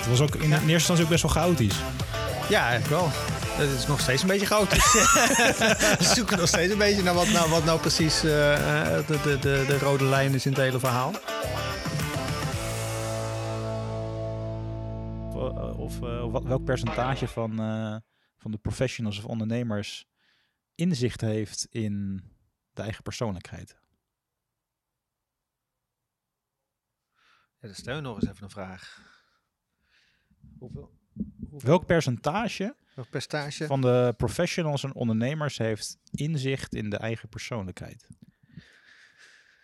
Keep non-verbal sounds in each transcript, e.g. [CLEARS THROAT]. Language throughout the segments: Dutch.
Het was ook in eerste instantie ook best wel chaotisch. Ja, eigenlijk wel. Het is nog steeds een beetje chaotisch. [LAUGHS] we zoeken nog steeds een beetje naar wat nou, wat nou precies eh, eh, de, de, de, de rode lijn is in het hele verhaal. Of, eh, welk percentage van, eh, van de professionals of ondernemers inzicht heeft in de eigen persoonlijkheid. Ja, dan stel je nog eens even een vraag. Hoeveel, hoeveel Welk percentage welk percentage? van de professionals en ondernemers heeft inzicht in de eigen persoonlijkheid?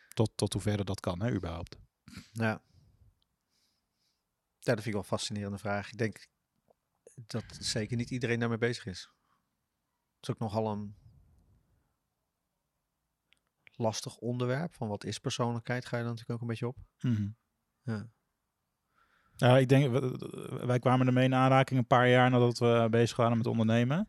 Tot, tot hoeverre dat kan, hè, überhaupt. Ja. Ja, dat vind ik wel een fascinerende vraag. Ik denk dat zeker niet iedereen daarmee bezig is. Het is ook nogal een lastig onderwerp. Van wat is persoonlijkheid? Ga je dan natuurlijk ook een beetje op. Ja. Ja, ik denk, wij kwamen ermee in aanraking een paar jaar nadat we bezig waren met ondernemen.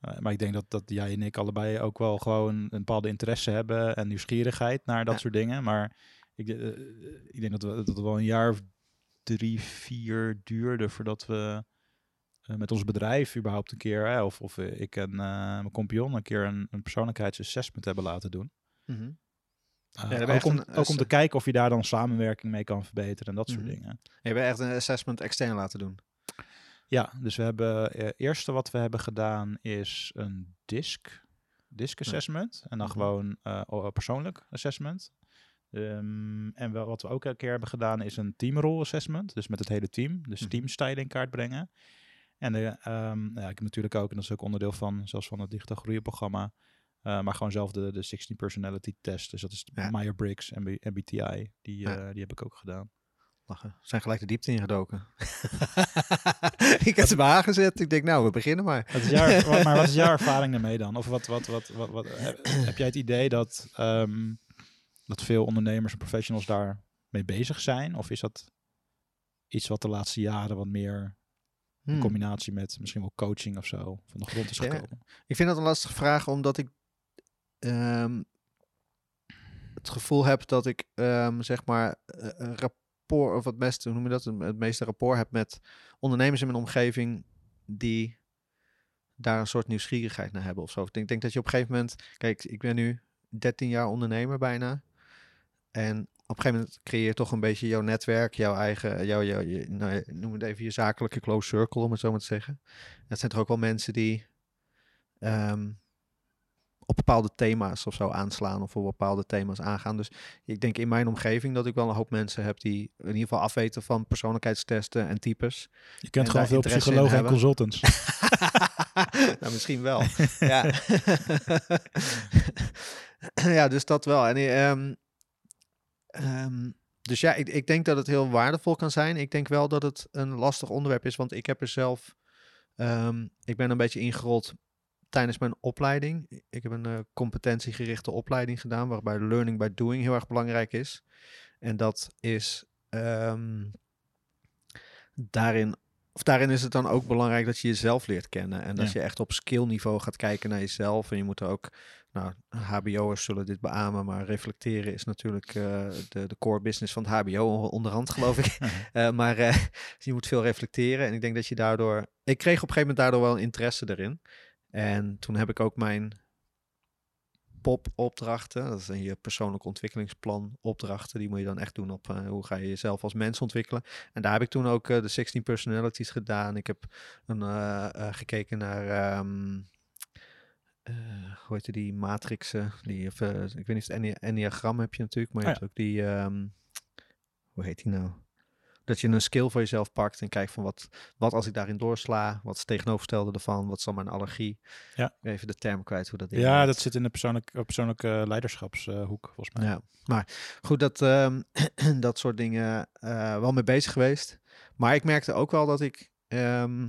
Eh, maar ik denk dat, dat jij en ik allebei ook wel gewoon een bepaalde interesse hebben en nieuwsgierigheid naar dat Ja. soort dingen. Maar ik, de- eh, ik denk dat, we, dat het wel een jaar of drie, vier duurde voordat we eh, met ons bedrijf überhaupt een keer, of, of eh, ik en eh, mijn compagnon een keer een, een persoonlijkheidsassessment hebben laten doen. Mhm. Eh, hebben ook, om, een ook om te kijken of je daar dan samenwerking mee kan verbeteren en dat soort Mhm. dingen. Je hebt echt een assessment extern laten doen. Ja, dus we hebben eh eerste wat we hebben gedaan is een DISC, DISC assessment. En dan Mhm. gewoon eh, o- persoonlijk assessment. Ehm, en wel, wat we ook een keer hebben gedaan is een teamrol assessment. Dus met het hele team. Dus Mhm. teamstyle in kaart brengen. En de, ehm, ja, ik heb natuurlijk ook, en dat is ook onderdeel van, zelfs van het digitaal groeien eh, maar gewoon zelf de, de 16 personality test. Dus dat is Ja. Myers-Briggs en MBTI. Die, Ja. eh, die heb ik ook gedaan. Lachen. Zijn gelijk de diepte ingedoken. [LAUGHS] ik heb het bij aangezet. Ik denk, nou, we beginnen maar. Wat is jouw, [LAUGHS] wat- maar wat is jouw ervaring daarmee dan? Of wat, wat, wat, wat, wat heb, heb jij het idee dat, ehm, dat veel ondernemers en professionals daar mee bezig zijn? Of is dat iets wat de laatste jaren wat meer in Hmm. combinatie met misschien wel coaching of zo van de grond is Ja. gekomen? Ik vind dat een lastige vraag, omdat ik ehm, het gevoel heb dat ik ehm, zeg maar eh, een rapport, of het meeste, hoe noem je dat, het meeste rapport heb met ondernemers in mijn omgeving die daar een soort nieuwsgierigheid naar hebben of zo. Ik denk, denk dat je op een gegeven moment, kijk, ik ben nu 13 jaar ondernemer bijna. En op een gegeven moment creëer je toch een beetje jouw netwerk, jouw eigen, jouw, jouw, nou, noem het even je zakelijke close circle, om het zo maar te zeggen. Het zijn toch ook wel mensen die ehm, op bepaalde thema's of zo aanslaan of op bepaalde thema's aangaan. Dus ik denk in mijn omgeving dat ik wel een hoop mensen heb die in ieder geval afweten van persoonlijkheidstesten en types. Je kent En gewoon veel psychologen en consultants. [LAUGHS] nou, misschien wel. [LAUGHS] ja. [LAUGHS] ja, dus dat wel. En, ehm, dus ja, ik, ik denk dat het heel waardevol kan zijn. Ik denk wel dat het een lastig onderwerp is, want ik heb er zelf, ehm, ik ben een beetje ingerold tijdens mijn opleiding. Ik heb een eh, competentiegerichte opleiding gedaan, waarbij learning by doing heel erg belangrijk is. En dat is ehm, daarin of daarin is het dan ook belangrijk dat je jezelf leert kennen. En dat Ja. je echt op skillniveau gaat kijken naar jezelf. En je moet er ook, nou, HBO'ers zullen dit beamen, maar reflecteren is natuurlijk eh, de, de core business van het HBO on- onderhand, geloof ik. [LAUGHS] [LAUGHS] Eh, maar eh, [LAUGHS] je moet veel reflecteren. En ik denk dat je daardoor. Ik kreeg op een gegeven moment daardoor wel een interesse erin. En toen heb ik ook mijn POP-opdrachten. Dat zijn je persoonlijk ontwikkelingsplan opdrachten. Die moet je dan echt doen op eh, hoe ga je jezelf als mens ontwikkelen. En daar heb ik toen ook eh, de 16 personalities gedaan. Ik heb een, eh, gekeken naar, ehm, eh, hoe heet die, matrixen. Die, of, ik weet niet het Ennea- enneagram heb je natuurlijk, maar je Oh hebt ook die, ehm, hoe heet die nou? Dat je een skill voor jezelf pakt en kijkt van wat, wat als ik daarin doorsla, wat is het tegenovergestelde ervan, wat is dan mijn allergie. Ja. Even de term kwijt hoe dat Ja, dat zit in de persoonlijke, persoonlijke leiderschapshoek, volgens mij. Ja, maar goed, dat, ehm, [CLEARS THROAT] dat soort dingen eh, wel mee bezig geweest. Maar ik merkte ook wel dat ik, ehm,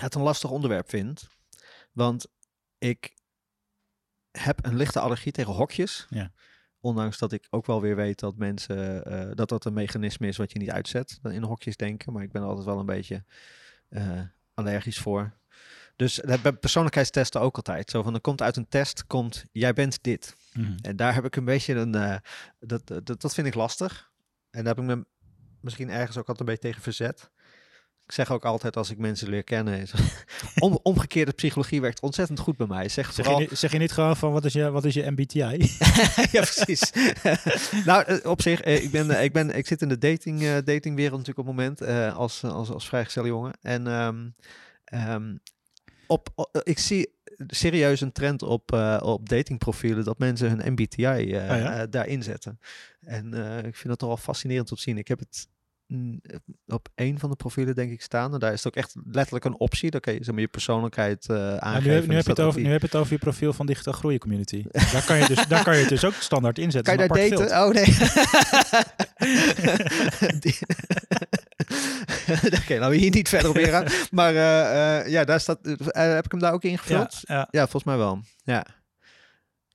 het een lastig onderwerp vind. Want ik heb een lichte allergie tegen hokjes. Ja. Ondanks dat ik ook wel weer weet dat mensen eh, dat dat een mechanisme is wat je niet uitzet. Dan in hokjes denken. Maar ik ben er altijd wel een beetje eh, allergisch voor. Dus dat bij persoonlijkheidstesten ook altijd. Zo van er komt uit een test, komt jij bent dit. Mhm. En daar heb ik een beetje een. eh, dat, dat, dat vind ik lastig. En daar heb ik me misschien ergens ook altijd een beetje tegen verzet. Ik zeg ook altijd als ik mensen leer kennen. is- [LAUGHS] Om, omgekeerde psychologie werkt ontzettend goed bij mij. Zeg Zeg, vooral. je, niet- zeg je niet gewoon van wat is je, wat is je MBTI? [LAUGHS] ja, precies. [LAUGHS] nou, eh, op zich, eh, ik, ben, eh, ik, ben, ik zit in de dating, datingwereld natuurlijk op het moment als, als, als vrijgestelde jongen. En ehm, ehm, op, ik zie serieus een trend op, eh, op datingprofielen dat mensen hun MBTI eh, Oh ja? daarin zetten. En ik vind dat toch wel fascinerend om te zien. Ik heb het op één van de profielen denk ik staan. En daar is het ook echt letterlijk een optie. Dan kan je zeg maar, je persoonlijkheid eh Nou, aangeven. nu, heb, nu, heb het over, nu heb je het over je profiel van Digitaal Groeien Community. Daar kan je, dus, daar kan je het dus ook standaard inzetten. Kan je daar daten? veld. Oh nee. [LAUGHS] Die- [LAUGHS] Oké, nou hier niet verder op ingaan. Maar eh, eh, ja, daar staat. eh, heb ik hem daar ook ingevuld? Ja, Ja, ja. volgens mij wel. Ja.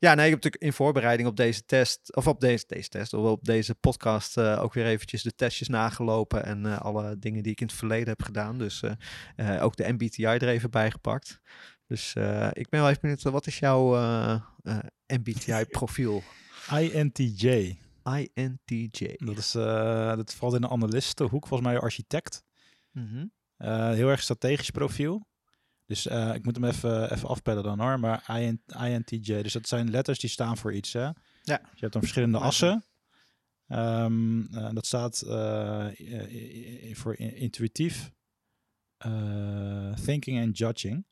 Ja, nee, ik heb natuurlijk in voorbereiding op deze test, of op deze, deze test, of op deze podcast eh, ook weer eventjes de testjes nagelopen en eh, alle dingen die ik in het verleden heb gedaan. Dus eh, ook de MBTI er even bij gepakt. Dus ik ben wel even benieuwd, wat is jouw eh, MBTI-profiel? [LAUGHS] INTJ. INTJ. Dat, is, dat valt in de analistenhoek, volgens mij architect. Mhm. Heel erg strategisch profiel. Dus eh, ik moet hem even, even afpellen dan hoor. Maar IN, INTJ, dus dat zijn letters die staan voor iets. Hè? Ja. Dus je hebt dan verschillende assen. Ehm, eh, dat staat eh, voor in- intuïtief, thinking en judging.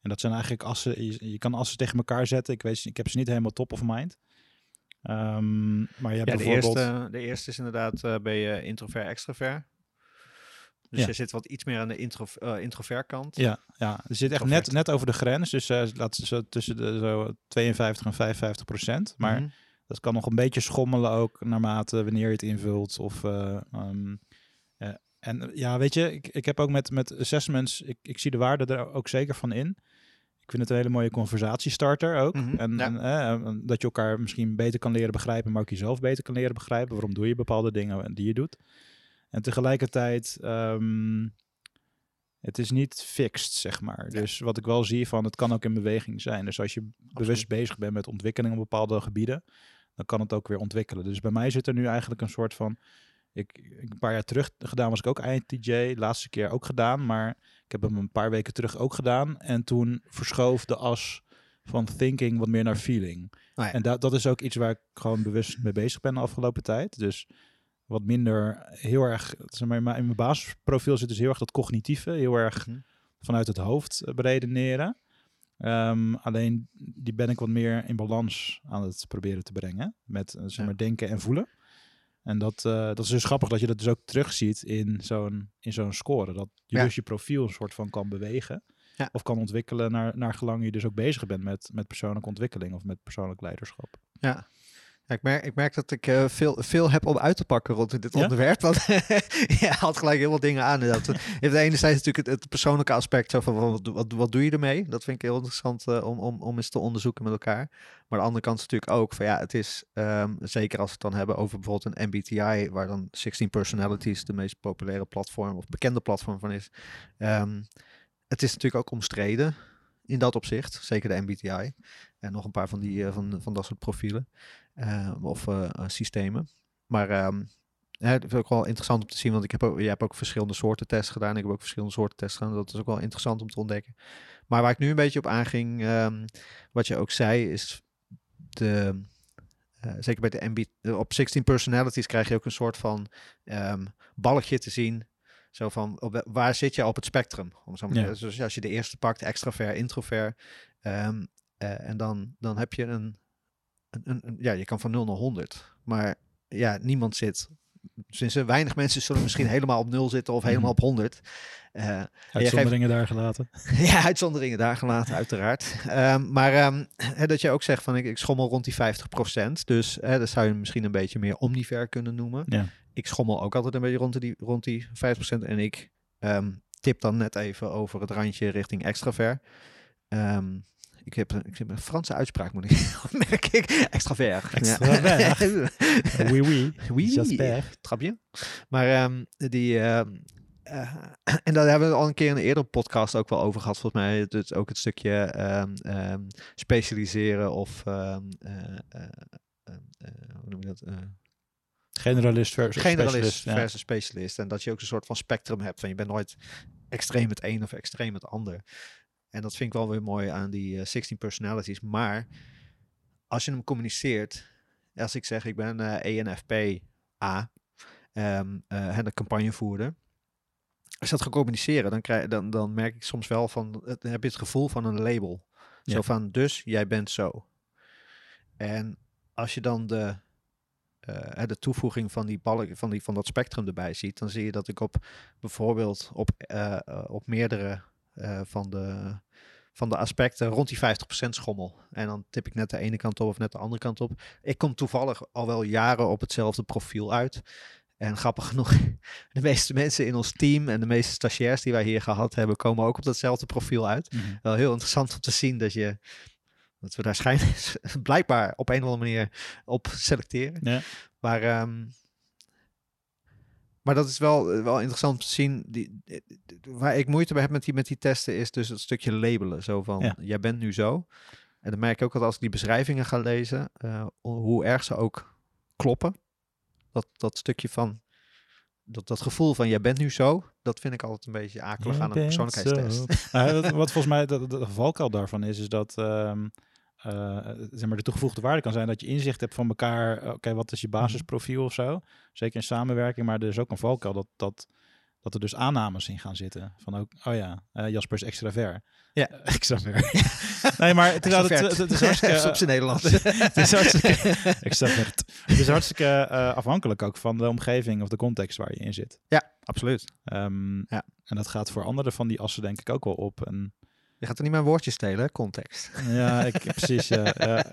En dat zijn eigenlijk assen, je, je kan assen tegen elkaar zetten. Ik, weet, ik heb ze niet helemaal top of mind. Ehm, maar je hebt Ja, de eerste, de eerste is inderdaad, ben je introvert, extrovert. Dus Ja. je zit wat iets meer aan de intro, eh, introvert kant. Ja, ja, er zit echt net, net over de grens. Dus eh laat zo tussen de zo 52 en 55 procent. Maar Mhm. dat kan nog een beetje schommelen ook naarmate wanneer je het invult. Of, eh, ehm, eh, en ja, weet je, ik, ik heb ook met, met assessments, ik, ik zie de waarde er ook zeker van in. Ik vind het een hele mooie conversatiestarter ook. Mhm, en, ja. en, eh, en dat je elkaar misschien beter kan leren begrijpen, maar ook jezelf beter kan leren begrijpen. Waarom doe je bepaalde dingen die je doet? En tegelijkertijd, ehm, het is niet fixed, zeg maar. Ja. Dus wat ik wel zie van, het kan ook in beweging zijn. Dus als je bewust bezig bent met ontwikkeling op bepaalde gebieden, dan kan het ook weer ontwikkelen. Dus bij mij zit er nu eigenlijk een soort van, ik, ik- een paar jaar terug gedaan was ik ook INTJ, laatste keer ook gedaan, maar ik heb hem een paar weken terug ook gedaan. En toen verschoof de as van thinking wat meer naar feeling. Oh ja. En dat, dat is ook iets waar ik gewoon bewust mee bezig ben de afgelopen tijd. Dus wat minder heel erg, zeg maar, in mijn basisprofiel zit dus heel erg dat cognitieve, heel erg Mhm. vanuit het hoofd eh, beredeneren. Ehm, alleen die ben ik wat meer in balans aan het proberen te brengen met eh, zeg Ja. maar, denken en voelen. En dat, eh, dat is dus grappig dat je dat dus ook terugziet in zo'n, in zo'n score. Dat je Ja. dus je profiel een soort van kan bewegen. Ja. Of kan ontwikkelen naar, naar gelang je dus ook bezig bent met, met persoonlijke ontwikkeling of met persoonlijk leiderschap. Ja. Ik, merk, ik merk dat ik eh, veel, veel heb om uit te pakken rond dit Ja? onderwerp. Want [LAUGHS] je haalt gelijk heel veel dingen aan. inderdaad. Je hebt enerzijds natuurlijk het, het persoonlijke aspect. Zo van, wat, wat, wat doe je ermee? Dat vind ik heel interessant eh, om, om, om eens te onderzoeken met elkaar. Maar de andere kant is natuurlijk ook van ja, het is ehm, zeker als we het dan hebben over bijvoorbeeld een MBTI, waar dan 16 Personalities de meest populaire platform of bekende platform van is. Ehm, het is natuurlijk ook omstreden in dat opzicht, zeker de MBTI. En nog een paar van, die, eh, van, van dat soort profielen of eh, eh, systemen. Maar ehm hè, het is ook wel interessant om te zien, want ik heb ook, jij hebt ook verschillende soorten tests gedaan. Ik heb ook verschillende soorten tests gedaan. Dat is ook wel interessant om te ontdekken. Maar waar ik nu een beetje op aanging, ehm, wat je ook zei, is de, eh, zeker bij de MB, eh, op 16 personalities krijg je ook een soort van ehm balkje te zien. Zo van, op, waar zit je op het spectrum? Om zo Ja. Dus als je de eerste pakt, extravert, introvert, eh, en dan, dan heb je een, een, ja, je kan van 0 naar 100. Maar ja, niemand zit, tenminste weinig mensen zullen misschien helemaal op 0 zitten of helemaal op 100. Eh, Uitzonderingen daar gelaten. [LAUGHS] ja, uitzonderingen daar gelaten, uiteraard. Ehm, maar ehm, dat je ook zegt van ik, ik schommel rond die 50%. Dus hè, dat zou je misschien een beetje meer omniver kunnen noemen. Ja. Ik schommel ook altijd een beetje rond die, rond die 5%. En ik, ehm, tip dan net even over het randje richting extravert. Ehm, ik heb, een- ik heb een Franse uitspraak, moet ik [LAUGHS] merk ik. Extravert. Extravert. Ja. [LAUGHS] Oui, oui. Oui, Jasper. trapje. Maar ehm, die... ehm, eh, [CLEARS THROAT] en daar hebben we al een keer in een eerdere podcast ook wel over gehad. Volgens mij dus ook het stukje ehm, specialiseren of... eh, eh, hoe noem je dat? Generalist versus generalist specialist, ja. versus specialist. En dat je ook een soort van spectrum hebt. Van je bent nooit extreem het een of extreem het ander. En dat vind ik wel weer mooi aan die eh, 16 personalities. Maar als je hem communiceert, als ik zeg ik ben eh ENFP A, ehm eh, en de campagnevoerder. Als je dat gaat communiceren, dan, krijg, dan, dan merk ik soms wel van, het- heb je het gevoel van een label. Zo van, dus jij bent zo. En als je dan de, eh, de toevoeging van, die balk, van, die, van dat spectrum erbij ziet, dan zie je dat ik op bijvoorbeeld op, eh, eh, op meerdere eh, van, de, van de aspecten rond die 50% schommel. En dan tip ik net de ene kant op of net de andere kant op. Ik kom toevallig al wel jaren op hetzelfde profiel uit. En grappig genoeg, [LAUGHS] de meeste mensen in ons team en de meeste stagiairs die wij hier gehad hebben, komen ook op datzelfde profiel uit. Mhm. Wel heel interessant om te zien dat je dat we daar schijnbaar [LAUGHS] blijkbaar op een of andere manier op selecteren. Ja. Maar, ehm, maar dat is wel, wel interessant om te zien. Die, waar ik moeite bij heb met die, met die testen is dus het stukje labelen. Zo van, Ja. jij bent nu zo. En dan merk ik ook dat als ik die beschrijvingen ga lezen, eh, hoe erg ze ook kloppen. Dat, dat stukje van, dat, dat gevoel van, jij bent nu zo, dat vind ik altijd een beetje akelig aan een persoonlijkheidstest. [LAUGHS] wat, volgens mij de, de, de valkuil daarvan is, is dat ehm, eh, zeg maar de toegevoegde waarde kan zijn dat je inzicht hebt van elkaar. eh, Oké, wat is je basisprofiel of zo? Zeker in samenwerking, maar er is ook een valkuil dat, dat, dat er dus aannames in gaan zitten. Van ook, oh ja, eh, Jasper is extravert. Ja. [LAUGHS] Extravert. nee, maar het is, het, het, het is hartstikke... [LAUGHS] op zijn Nederlands. [LAUGHS] het is hartstikke extravert. Het is hartstikke afhankelijk ook van de omgeving of de context waar je in zit. ja, absoluut. Ehm, Ja. En dat gaat voor andere van die assen denk ik ook wel op. En Je gaat er niet mijn woordjes stelen, context. ja, ik, [LAUGHS] precies. Ja, ja.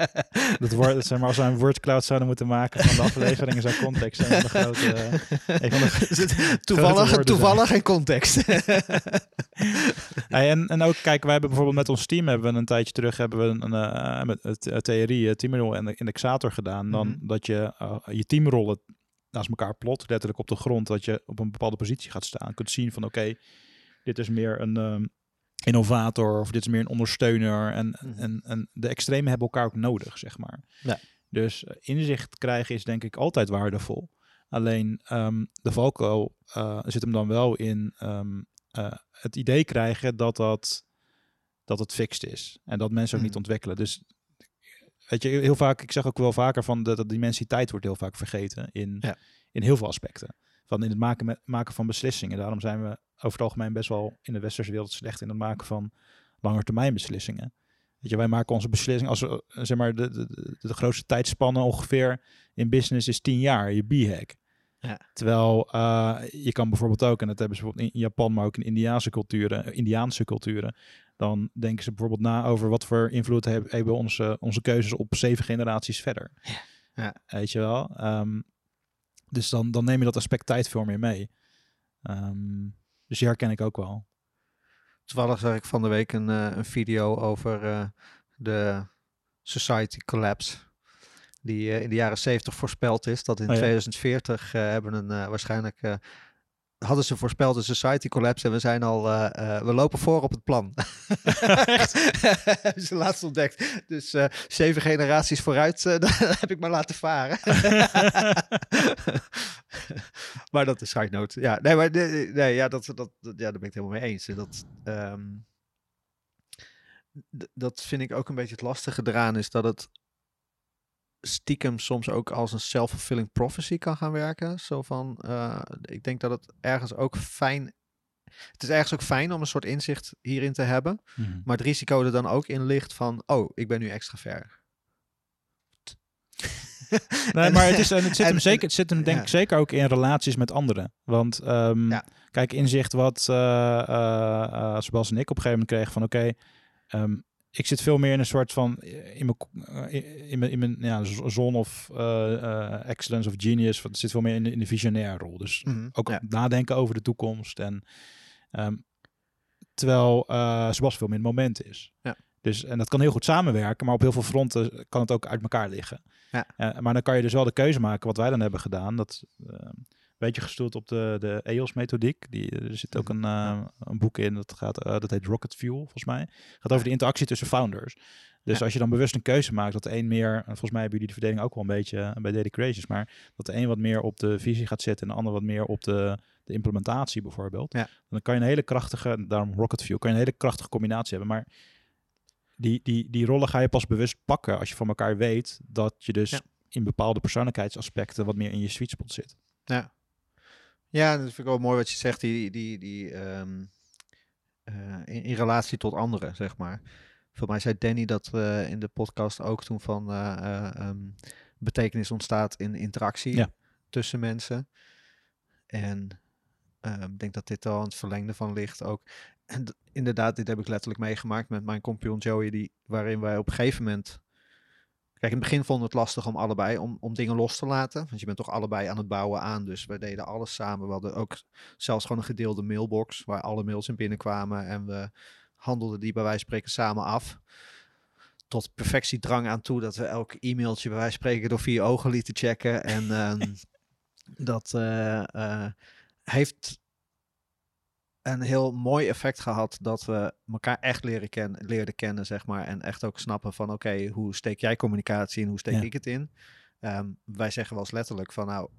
Dat woord, zeg maar, als we een wordcloud zouden moeten maken van de afleveringen, zou context zijn de grote. eh, een van de [LAUGHS] toevallig, woorden toevallig en context. [LAUGHS] Hey, en, en ook, kijk, wij hebben bijvoorbeeld met ons team hebben we een tijdje terug hebben we een, eh, met het eh, theorie, teamrol en de indexator gedaan. Dan Mhm. dat je eh, je teamrollen naast elkaar plot, letterlijk op de grond, dat je op een bepaalde positie gaat staan. Kunt zien van oké, dit is meer een ehm, innovator of dit is meer een ondersteuner. En, Mhm. en, en de extremen hebben elkaar ook nodig, zeg maar. Ja. Dus eh, inzicht krijgen is denk ik altijd waardevol. Alleen ehm, de valkuil eh, zit hem dan wel in ehm, eh, het idee krijgen dat, dat, dat het fixed is. En dat mensen ook niet Mhm. ontwikkelen. Dus weet je, heel vaak, ik zeg ook wel vaker van de, dat dimensiteit wordt heel vaak vergeten in, Ja. in heel veel aspecten. Van in het maken, met, maken van beslissingen. Daarom zijn we over het algemeen best wel in de westerse wereld slecht in het maken van langetermijn beslissingen. Weet je, wij maken onze beslissingen als we, eh, zeg maar, de, de, de, grootste tijdspanne ongeveer in business is 10 jaar, je B-hack. Ja. Terwijl eh, je kan bijvoorbeeld ook, en dat hebben ze bijvoorbeeld in Japan, maar ook in Indiaanse culturen, eh, Indiaanse culturen, dan denken ze bijvoorbeeld na over wat voor invloed hebben, hebben onze, onze keuzes op zeven generaties verder. Ja. Weet je wel? Ehm, dus dan, dan neem je dat aspect tijd veel meer mee. Ehm, dus die herken ik ook wel. Toevallig zag ik van de week een, eh, een video over eh, de society collapse. Die eh, in de jaren 70 voorspeld is. Dat in Oh ja. 2040 eh, hebben een waarschijnlijk. Hadden ze voorspeld een society collapse en we zijn al. eh, eh, we lopen voor op het plan. [LAUGHS] [LAUGHS] Hebben ze laatst ontdekt. Dus eh, zeven generaties vooruit, [LAUGHS] dat heb ik maar laten varen. maar dat is note. Ja, nee, maar nee, nee, ja, dat, dat, ja, daar ben ik het helemaal mee eens. Dat, ehm, dat vind ik ook een beetje het lastige eraan, is dat het stiekem soms ook als een self-fulfilling prophecy kan gaan werken. Zo van, eh, ik denk dat het ergens ook fijn... Het is ergens ook fijn om een soort inzicht hierin te hebben. Maar het risico er dan ook in ligt van, oh, ik ben nu extravert. [LAUGHS] Nee, En- maar het, is, en het zit hem zeker, het zit hem denk ja. ik zeker ook in relaties met anderen. Want ehm, Ja. kijk, inzicht wat eh, eh, Sebas en ik op een gegeven moment kregen van oké, ehm, ik zit veel meer in een soort van eh, in mijn eh, in- mijn in mijn ja, zon of eh, excellence of genius. Het zit veel meer in de, in de visionair rol. Dus Mhm, ook ja. nadenken over de toekomst en ehm, terwijl uh, Sebas veel meer in het moment is. Ja. Dus, en dat kan heel goed samenwerken, maar op heel veel fronten kan het ook uit elkaar liggen. Ja. Maar dan kan je dus wel de keuze maken, wat wij dan hebben gedaan. Dat uh, beetje gestoeld op de, de EOS-methodiek. Er zit ook een, uh, een boek in, dat, gaat, dat heet Rocket Fuel, volgens mij. gaat over de interactie tussen founders. Dus Ja. als je dan bewust een keuze maakt, dat de een meer, en volgens mij hebben jullie de verdeling ook wel een beetje eh, bij Daily Creations, maar dat de een wat meer op de visie gaat zitten en de ander wat meer op de, de implementatie bijvoorbeeld. Ja. Dan kan je een hele krachtige, daarom Rocket Fuel, kan je een hele krachtige combinatie hebben. Maar die, die, die rollen ga je pas bewust pakken als je van elkaar weet dat je dus Ja. in bepaalde persoonlijkheidsaspecten wat meer in je sweet spot zit. Ja. Ja, dat vind ik wel mooi wat je zegt, die, die, die ehm, eh, in, in relatie tot anderen, zeg maar. Voor mij zei Danny dat eh, in de podcast ook toen van eh, eh, ehm, betekenis ontstaat in interactie Ja. tussen mensen. En ehm, ik denk dat dit al aan het verlengde van ligt ook. En inderdaad, dit heb ik letterlijk meegemaakt met mijn compagnon Joey, die, waarin wij op een gegeven moment... Kijk, in het begin vonden we het lastig om allebei, om, om dingen los te laten. Want je bent toch allebei aan het bouwen aan. Dus we deden alles samen. We hadden ook zelfs gewoon een gedeelde mailbox waar alle mails in binnenkwamen. En we handelden die bij wijze van spreken samen af. Tot perfectiedrang aan toe dat we elk e-mailtje bij wijze van spreken door vier ogen lieten checken. En ehm, [LAUGHS] dat eh, eh, heeft een heel mooi effect gehad dat we elkaar echt leren ken leerden kennen, zeg maar. En echt ook snappen van, oké, hoe steek jij communicatie in, hoe steek Ja. ik het in? Ehm, wij zeggen wel eens letterlijk van, nou,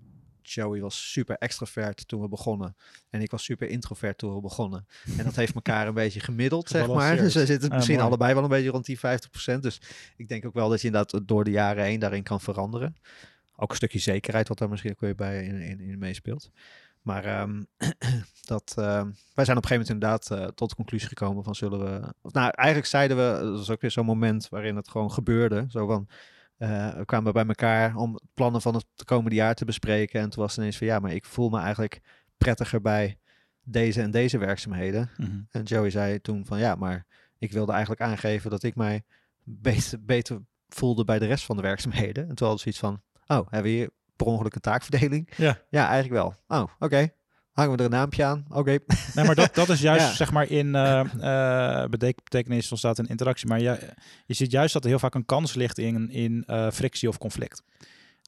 Joey was super extrovert toen we begonnen. En ik was super introvert toen we begonnen. En dat heeft elkaar een beetje gemiddeld, zeg maar. Dus we zitten Ah, misschien allebei wel een beetje rond die 50%. Dus ik denk ook wel dat je inderdaad door de jaren heen daarin kan veranderen. Ook een stukje zekerheid wat daar misschien ook weer bij in, in, in meespeelt. Maar ehm, [CLEARS THROAT] dat, ehm, wij zijn op een gegeven moment inderdaad eh, tot de conclusie gekomen van zullen we... Of, nou, eigenlijk zeiden we, dat was ook weer zo'n moment waarin het gewoon gebeurde. Zo van, eh, we kwamen bij elkaar om plannen van het komende jaar te bespreken. En toen was het ineens van, ja, maar ik voel me eigenlijk prettiger bij deze en deze werkzaamheden. Mhm. En Joey zei toen van, ja, maar ik wilde eigenlijk aangeven dat ik mij beter, beter voelde bij de rest van de werkzaamheden. En toen hadden we zoiets van, oh, hebben we hier per ongeluk een taakverdeling? Ja. Ja, eigenlijk wel. Oh, oké. Hangen we er een naampje aan? Oké. Nee, maar dat, dat is [LAUGHS] juist, Ja. zeg maar, in eh, betek- betekenis ontstaat een interactie. Maar je, je ziet juist dat er heel vaak een kans ligt in, in eh, frictie of conflict.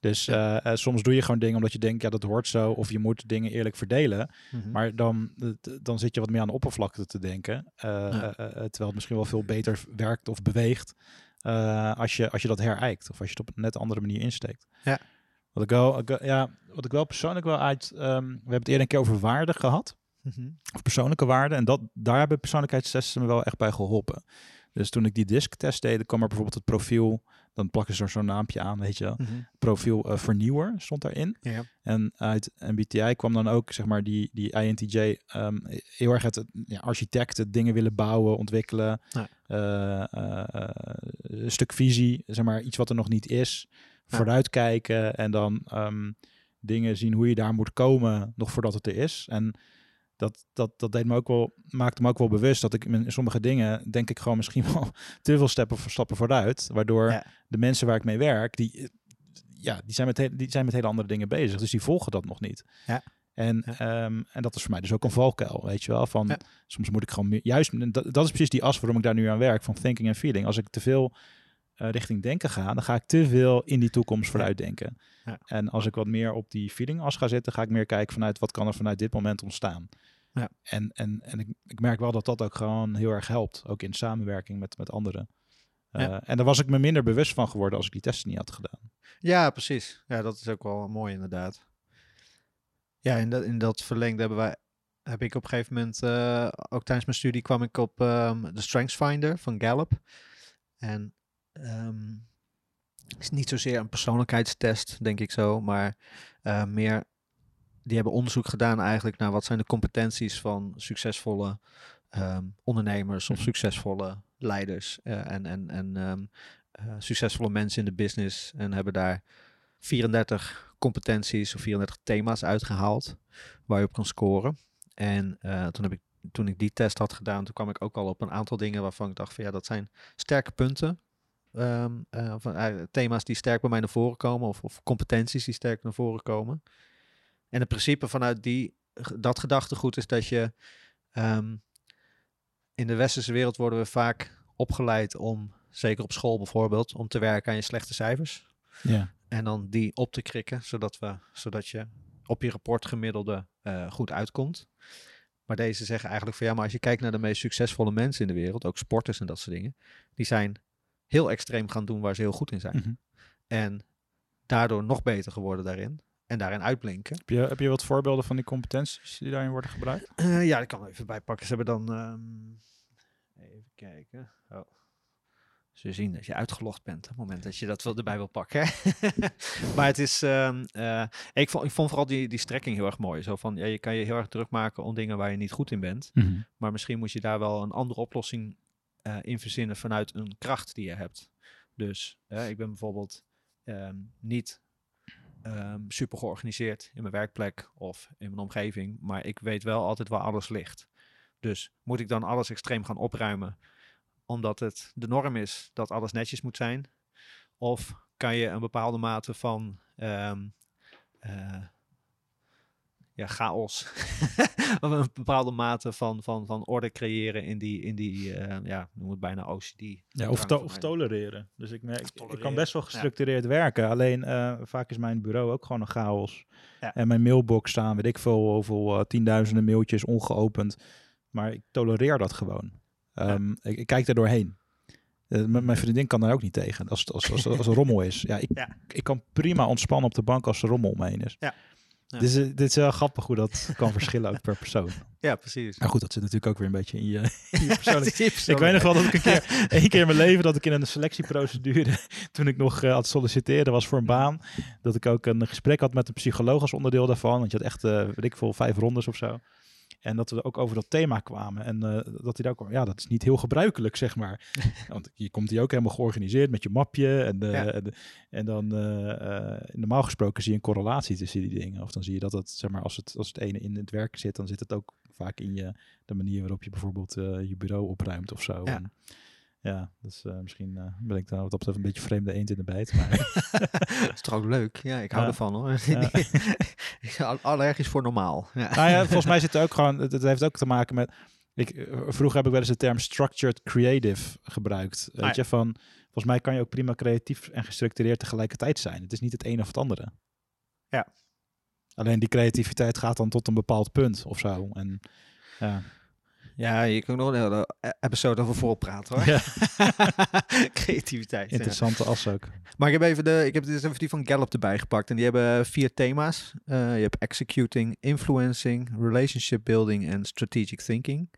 Dus soms doe je gewoon dingen omdat je denkt, ja, dat hoort zo. Of je moet dingen eerlijk verdelen. Mhm. Maar dan, dan zit je wat meer aan de oppervlakte te denken. Ja. terwijl het misschien wel veel beter werkt of beweegt. als, je, als je dat herijkt. Of als je het op een net andere manier insteekt. Ja. Wat ik wel, ik, ja, wat ik wel persoonlijk wel uit... ehm, we hebben het eerder een keer over waarde gehad Mhm. of persoonlijke waarden. En dat, daar hebben persoonlijkheidstesten me wel echt bij geholpen. Dus toen ik die disc-test deed, kwam er bijvoorbeeld het profiel, dan plakken ze er zo'n naampje aan, weet je wel. Mhm. Profiel eh, vernieuwer stond daarin. Ja. En uit MBTI kwam dan ook, zeg maar, die, die INTJ ehm, heel erg het ja, architect, het dingen willen bouwen, ontwikkelen. Ja. eh, eh, een stuk visie, zeg maar, iets wat er nog niet is. Vooruitkijken en dan ehm, dingen zien hoe je daar moet komen, nog voordat het er is. En dat, dat, dat deed me ook wel, maakte me ook wel bewust dat ik in sommige dingen, denk ik gewoon misschien [LAUGHS] wel te veel stappen, stappen vooruit. Waardoor Ja. de mensen waar ik mee werk, die, eh, ja, die, zijn met he- die zijn met hele andere dingen bezig. Dus die volgen dat nog niet. Ja. En, Ja. ehm, en dat is voor mij dus ook een valkuil, weet je wel. Van, Ja. Soms moet ik gewoon meer, juist, dat, dat is precies die as waarom ik daar nu aan werk, van thinking en feeling. Als ik te veel eh, richting denken ga, dan ga ik te veel in die toekomst vooruit denken. Ja. En als ik wat meer op die feeling as ga zitten, ga ik meer kijken vanuit wat kan er vanuit dit moment ontstaan. Ja. En, en, en ik, ik merk wel dat dat ook gewoon heel erg helpt, ook in samenwerking met, met anderen. Ja. Eh, en daar was ik me minder bewust van geworden als ik die testen niet had gedaan. Ja, precies. Ja, dat is ook wel mooi inderdaad. Ja, in dat, in dat verlengde hebben wij, heb ik op een gegeven moment, eh, ook tijdens mijn studie kwam ik op ehm, de Strengths Finder van Gallup. En het is niet zozeer een persoonlijkheidstest, denk ik zo, maar eh, meer, die hebben onderzoek gedaan eigenlijk naar wat zijn de competenties van succesvolle ehm, ondernemers of Mhm. succesvolle leiders eh, en, en, en ehm, eh, succesvolle mensen in de business en hebben daar 34 competenties of 34 thema's uitgehaald waar je op kan scoren. En toen, heb ik, toen ik die test had gedaan, toen kwam ik ook al op een aantal dingen waarvan ik dacht van ja, dat zijn sterke punten. Ehm, eh, van, eh, thema's die sterk bij mij naar voren komen of, of competenties die sterk naar voren komen. En het principe vanuit die, dat gedachtegoed is dat je ehm, in de westerse wereld worden we vaak opgeleid om, zeker op school bijvoorbeeld, om te werken aan je slechte cijfers. Ja. En dan die op te krikken, zodat, we, zodat je op je rapport gemiddelde eh, goed uitkomt. Maar deze zeggen eigenlijk van ja, maar als je kijkt naar de meest succesvolle mensen in de wereld, ook sporters en dat soort dingen, die zijn heel extreem gaan doen waar ze heel goed in zijn. Mhm. En daardoor nog beter geworden daarin. En daarin uitblinken. Heb, je, heb je wat voorbeelden van die competenties die daarin worden gebruikt? Eh, ja, ik kan er even bijpakken. Ze hebben dan. ehm, even kijken. Oh. Ze zien dat je uitgelogd bent op het moment dat je dat wel erbij wil pakken. [LAUGHS] maar het is. ehm, eh, ik, vond, ik vond vooral die, die strekking heel erg mooi. Zo van ja, je kan je heel erg druk maken om dingen waar je niet goed in bent. Maar misschien moet je daar wel een andere oplossing eh, in verzinnen vanuit een kracht die je hebt. Dus eh, ik ben bijvoorbeeld ehm, niet ehm, super georganiseerd in mijn werkplek of in mijn omgeving, maar ik weet wel altijd waar alles ligt. Dus moet ik dan alles extreem gaan opruimen omdat het de norm is dat alles netjes moet zijn? Of kan je een bepaalde mate van ehm, eh, ja, chaos. [LAUGHS] of een bepaalde mate van, van, van orde creëren in die, in die eh, ja, noem het bijna OCD. Ja, of, to- of tolereren. Dus ik, merk, ik kan best wel ja. gestructureerd werken. Alleen eh, vaak is mijn bureau ook gewoon een chaos. Ja. En mijn mailbox staan, weet ik veel, hoeveel eh, tienduizenden mailtjes ongeopend. Maar ik tolereer dat gewoon. Ehm, ik, ik kijk er doorheen. M- mijn vriendin kan daar ook niet tegen als, als, als, als rommel is. Ja ik, Ja. ik kan prima ontspannen op de bank als er rommel omheen is. Ja. Ja. Dit, is, dit is wel grappig hoe dat kan verschillen ook per persoon. [LAUGHS] Ja, precies. Maar goed, dat zit natuurlijk ook weer een beetje in je, in je [LAUGHS] persoonlijke Die ik weet nog wel dat ik een keer, [LAUGHS] één keer in mijn leven, dat ik in een selectieprocedure, toen ik nog eh, aan het solliciteren was voor een baan, dat ik ook een gesprek had met een psycholoog als onderdeel daarvan. Want je had echt, eh weet ik veel, vijf rondes of zo. En dat we ook over dat thema kwamen. En eh, dat hij daar ook kwam, ja, dat is niet heel gebruikelijk, zeg maar. [LAUGHS] Want je komt hier ook helemaal georganiseerd met je mapje. En, Ja. en, en dan, eh, eh, normaal gesproken zie je een correlatie tussen die dingen. Of dan zie je dat het, zeg maar, als het, als het ene in het werk zit, dan zit het ook vaak in je, de manier waarop je bijvoorbeeld je bureau opruimt of zo. Ja. En, ja, dus eh, misschien eh, ben ik daar wat dat betreft een beetje vreemde eend in de bijt. Maar dat [LAUGHS] is toch ook leuk? Ja, ik hou Ja. ervan hoor. Ja. [LAUGHS] allergisch voor normaal. Ja. nou ja, volgens mij [LAUGHS] zit er ook gewoon, het, het heeft ook te maken met, ik, eh, vroeger heb ik wel eens de term structured creative gebruikt. Ah, je, van, volgens mij kan je ook prima creatief en gestructureerd tegelijkertijd zijn. Het is niet het een of het andere. Ja. Alleen die creativiteit gaat dan tot een bepaald punt of zo. En ja, Ja, je kan nog een hele e- episode over voorpraten hoor. ja [LAUGHS] Creativiteit. ja. interessante as ook. Maar ik heb even, de, ik heb dus even die van Gallup erbij gepakt. En die hebben vier thema's. Eh, je hebt executing, influencing, relationship building en strategic thinking.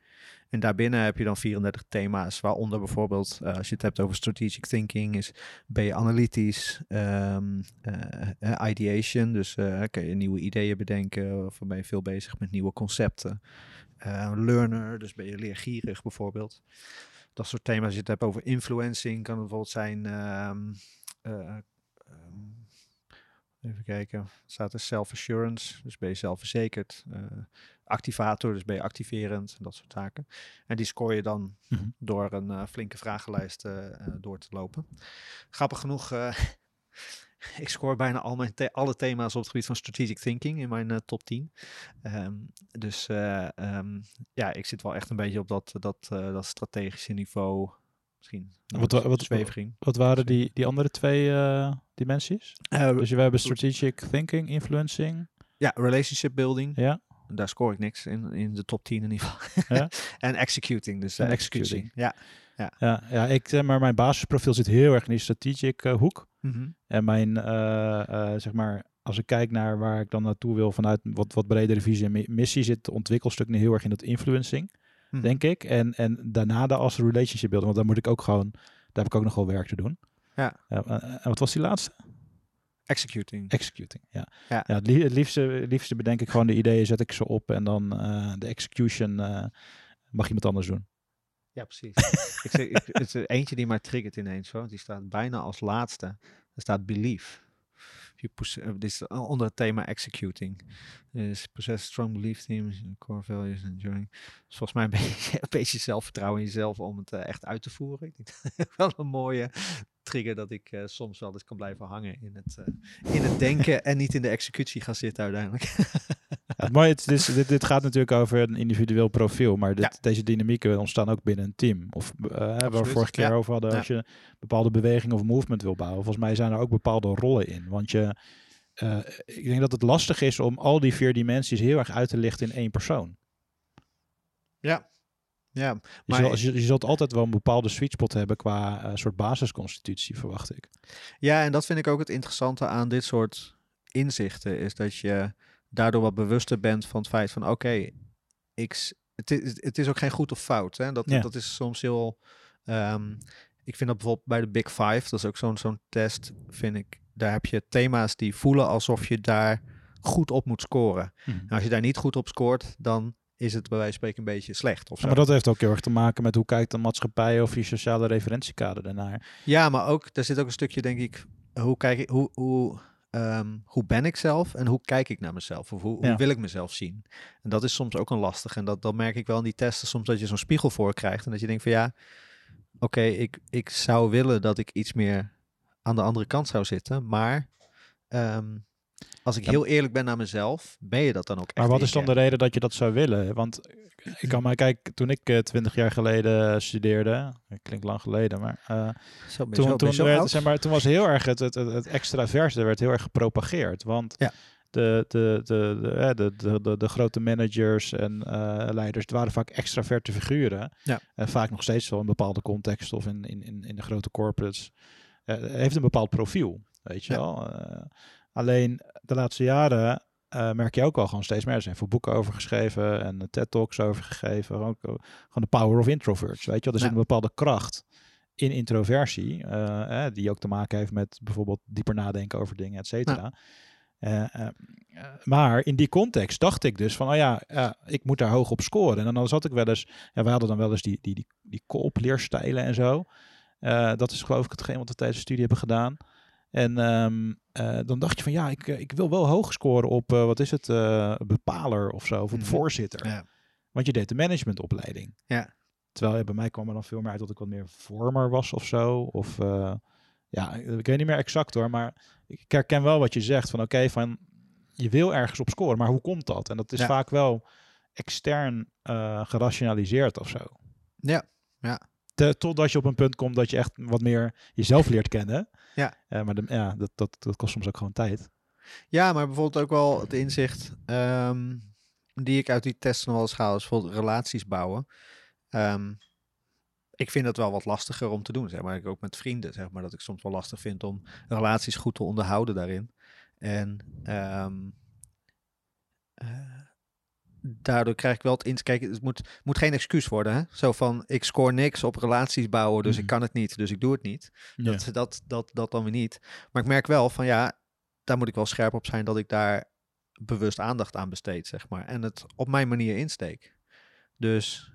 En daarbinnen heb je dan 34 thema's, waaronder bijvoorbeeld, eh, als je het hebt over strategic thinking, is ben je analytisch, ehm, eh, ideation, dus eh, kun je nieuwe ideeën bedenken, of ben je veel bezig met nieuwe concepten. Eh, learner, dus ben je leergierig bijvoorbeeld. Dat soort thema's. Als je het hebt over influencing, kan het bijvoorbeeld zijn ehm, eh, ehm, even kijken, staat er self-assurance, dus ben je zelfverzekerd. eh, activator, dus ben je activerend, dat soort zaken. En die scoor je dan Mhm. door een flinke vragenlijst door te lopen. Grappig genoeg, [LAUGHS] ik scoor bijna al mijn the- alle thema's op het gebied van strategic thinking in mijn eh, top 10. Ehm, dus eh, ehm, ja, ik zit wel echt een beetje op dat, dat, eh, dat strategische niveau. Misschien Wat- wat, wa- wat-. Wat waren die, die andere twee dimensies? Dus we hebben strategic thinking, influencing. ja, relationship building. Ja, Daar scoor ik niks in, in de top 10 in ieder geval. [LAUGHS] Ja. [LAUGHS] en executing, dus eh, En executing. executing. Ja. ja, ja ik, zeg maar mijn basisprofiel zit heel erg in die strategic eh, hoek. Mhm. En mijn, eh, eh, zeg maar, als ik kijk naar waar ik dan naartoe wil vanuit wat, wat bredere visie en mi- missie, zit het ontwikkelstuk nu heel erg in dat influencing, Mhm. denk ik. En, en daarna de als relationship building, want daar moet ik ook gewoon, daar heb ik ook nog wel werk te doen. Ja. en wat was die laatste? Executing. Executing, ja. Ja. het, lie- het, liefste, het liefste bedenk ik gewoon de ideeën, zet ik ze op en dan eh, de execution eh, mag iemand anders doen. Ja, precies. ik zeg, ik, het is eentje die mij triggert ineens. Hoor. Die staat bijna als laatste. Er staat belief. Pos- eh, dit is onder het thema executing. Dus possess strong belief teams, core values and enjoying. Dus volgens mij een [LAUGHS] beetje, een beetje zelfvertrouwen in jezelf om het echt uit te voeren. Ik denk [LAUGHS] dat wel een mooie. Trigger dat ik eh, soms wel eens kan blijven hangen in het, eh, in het denken en niet in de executie gaan zitten uiteindelijk. [LAUGHS] Ja, het is, dit, dit gaat natuurlijk over een individueel profiel, maar dit, deze dynamieken ontstaan ook binnen een team. Of eh, waar we vorige keer ja. over hadden, als je bepaalde beweging of movement wil bouwen. Volgens mij zijn er ook bepaalde rollen in. Want je, ik denk dat het lastig is om al die vier dimensies heel erg uit te lichten in één persoon. ja, Je, Maar- zult, je, je zult altijd wel een bepaalde sweet spot hebben qua eh, soort basisconstitutie, verwacht ik. Ja, en dat vind ik ook het interessante aan dit soort inzichten. Is dat je daardoor wat bewuster bent van het feit van oké, ik het, is, het is ook geen goed of fout. Hè? Dat, Ja. dat is soms heel. ehm, ik vind dat bijvoorbeeld bij de Big Five, dat is ook zo'n zo'n test, vind ik. Daar heb je thema's die voelen alsof je daar goed op moet scoren. En als je daar niet goed op scoort, dan is het bij wijze van spreken een beetje slecht. Of Ja, maar dat heeft ook heel erg te maken met hoe kijkt de maatschappij of je sociale referentiekader daarnaar. Ja, maar ook, daar zit ook een stukje, denk ik, hoe kijk ik, hoe, hoe, ehm, hoe ben ik zelf en hoe kijk ik naar mezelf? Of hoe, Ja. hoe wil ik mezelf zien? En dat is soms ook een lastig. En dat, dat merk ik wel in die testen soms dat je zo'n spiegel voor krijgt. En dat je denkt van ja, oké, ik, ik zou willen dat ik iets meer aan de andere kant zou zitten. Maar ehm, als ik Ja. heel eerlijk ben naar mezelf, ben je dat dan ook echt Maar wat is dan de reden dat je dat zou willen? Want ik kan maar kijken, toen ik twintig jaar geleden studeerde, dat klinkt lang geleden, maar eh? Zo, toen, zo- werd, zeg maar, toen was heel erg het, het, het, het extraverse werd heel erg gepropageerd. Want Ja. de, de, de, de, hè, de, de, de, de grote managers en eh, leiders, het waren vaak extraverte figuren. Ja. En vaak nog steeds wel in bepaalde context of in, in, in, in de grote corporates. Eh, heeft een bepaald profiel, weet je Ja. wel. Eh, alleen de laatste jaren eh, merk je ook al gewoon steeds meer. Er zijn veel boeken over geschreven en TED-talks over gegeven. Gewoon, gewoon de power of introverts, weet je wel. Er zit Ja. een bepaalde kracht in introversie, eh, eh, die ook te maken heeft met bijvoorbeeld dieper nadenken over dingen, et cetera. Eh, eh, eh, maar in die context dacht ik dus van, oh ja, ik moet daar hoog op scoren. En dan zat ik wel eens, ja, we hadden dan wel eens die, die, die, die co-op leerstijlen en zo. Eh, dat is geloof ik hetgeen wat we tijdens de studie hebben gedaan. En ehm, eh, dan dacht je van, ja, ik, eh, ik wil wel hoog scoren op, eh, wat is het, bepaler of zo, of een Mhm. voorzitter. Ja. Want je deed de managementopleiding. Ja. Terwijl ja, bij mij kwam er dan veel meer uit dat ik wat meer vormer was of zo. Of ja, ik weet niet meer exact hoor. Maar ik herken wel wat je zegt. Van oké, van je wil ergens op scoren. Maar hoe komt dat? En dat is Ja. vaak wel extern gerationaliseerd of zo. Ja, ja. Te- totdat je op een punt komt dat je echt wat meer jezelf leert kennen. Ja. Eh, maar de, ja, dat, dat, dat kost soms ook gewoon tijd. Ja, maar bijvoorbeeld ook wel het inzicht ehm, die ik uit die testen nog wel eens haal, is bijvoorbeeld relaties bouwen. Ehm, ik vind dat wel wat lastiger om te doen, zeg maar. Ik ook met vrienden, zeg maar, dat ik soms wel lastig vind om relaties goed te onderhouden daarin. En eh, daardoor krijg ik wel het inzicht. Kijk, het moet, moet geen excuus worden, hè? Zo van, ik scoor niks op relaties bouwen, dus ik Mhm. kan het niet, dus ik doe het niet. Ja. Dat, dat, dat, dat dan weer niet. Maar ik merk wel van ja, daar moet ik wel scherp op zijn dat ik daar bewust aandacht aan besteed, zeg maar. En het op mijn manier insteek. Dus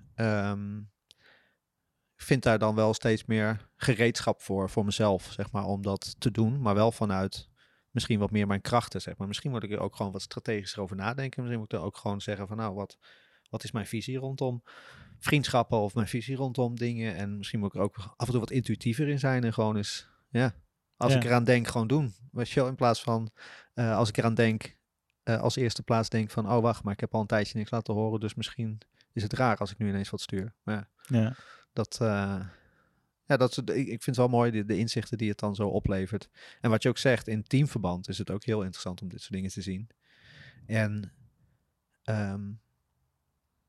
ik vind daar dan wel steeds meer gereedschap voor, voor mezelf, zeg maar, om dat te doen. Maar wel vanuit misschien wat meer mijn krachten, zeg maar. Misschien moet ik er ook gewoon wat strategischer over nadenken. Misschien moet ik er ook gewoon zeggen van nou, wat, wat is mijn visie rondom vriendschappen of mijn visie rondom dingen. En misschien moet ik er ook af en toe wat intuïtiever in zijn en gewoon eens, ja, als Ja. ik eraan denk, gewoon doen. Weet je wel, in plaats van eh, als ik eraan denk, eh, als eerste plaats denk van, oh wacht, maar ik heb al een tijdje niks laten horen, dus misschien is het raar als ik nu ineens wat stuur. Maar ja, Ja. dat, eh, ja, dat is, ik, ik vind het wel mooi, de, de inzichten die het dan zo oplevert. En wat je ook zegt, in teamverband is het ook heel interessant om dit soort dingen te zien. En ehm,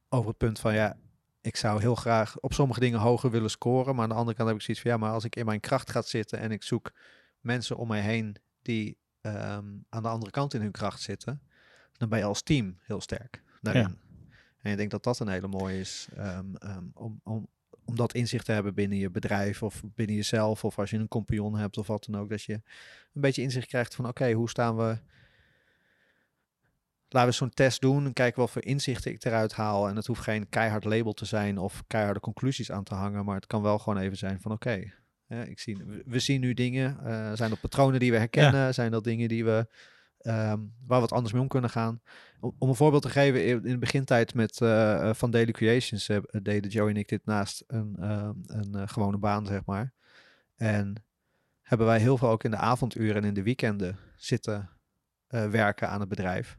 over het punt van, ja, ik zou heel graag op sommige dingen hoger willen scoren, maar aan de andere kant heb ik zoiets van, ja, maar als ik in mijn kracht ga zitten en ik zoek mensen om mij heen die ehm, aan de andere kant in hun kracht zitten, dan ben je als team heel sterk daarin. En ik denk dat dat een hele mooie is ehm, om, om, om dat inzicht te hebben binnen je bedrijf of binnen jezelf of als je een compagnon hebt of wat dan ook, dat je een beetje inzicht krijgt van oké, hoe staan we... Laten we zo'n test doen en kijken wat voor inzichten ik eruit haal. En het hoeft geen keihard label te zijn of keiharde conclusies aan te hangen, maar het kan wel gewoon even zijn van oké, ja, ik zie, we, zien nu dingen. eh, zijn dat patronen die we herkennen? Zijn dat dingen die we, ehm, waar we wat anders mee om kunnen gaan? Om, om een voorbeeld te geven, in de begintijd met eh, eh, van Daily Creations eh, deden Joey en ik dit naast een, ehm, een gewone baan, zeg maar. En hebben wij heel veel ook in de avonduren en in de weekenden zitten werken aan het bedrijf.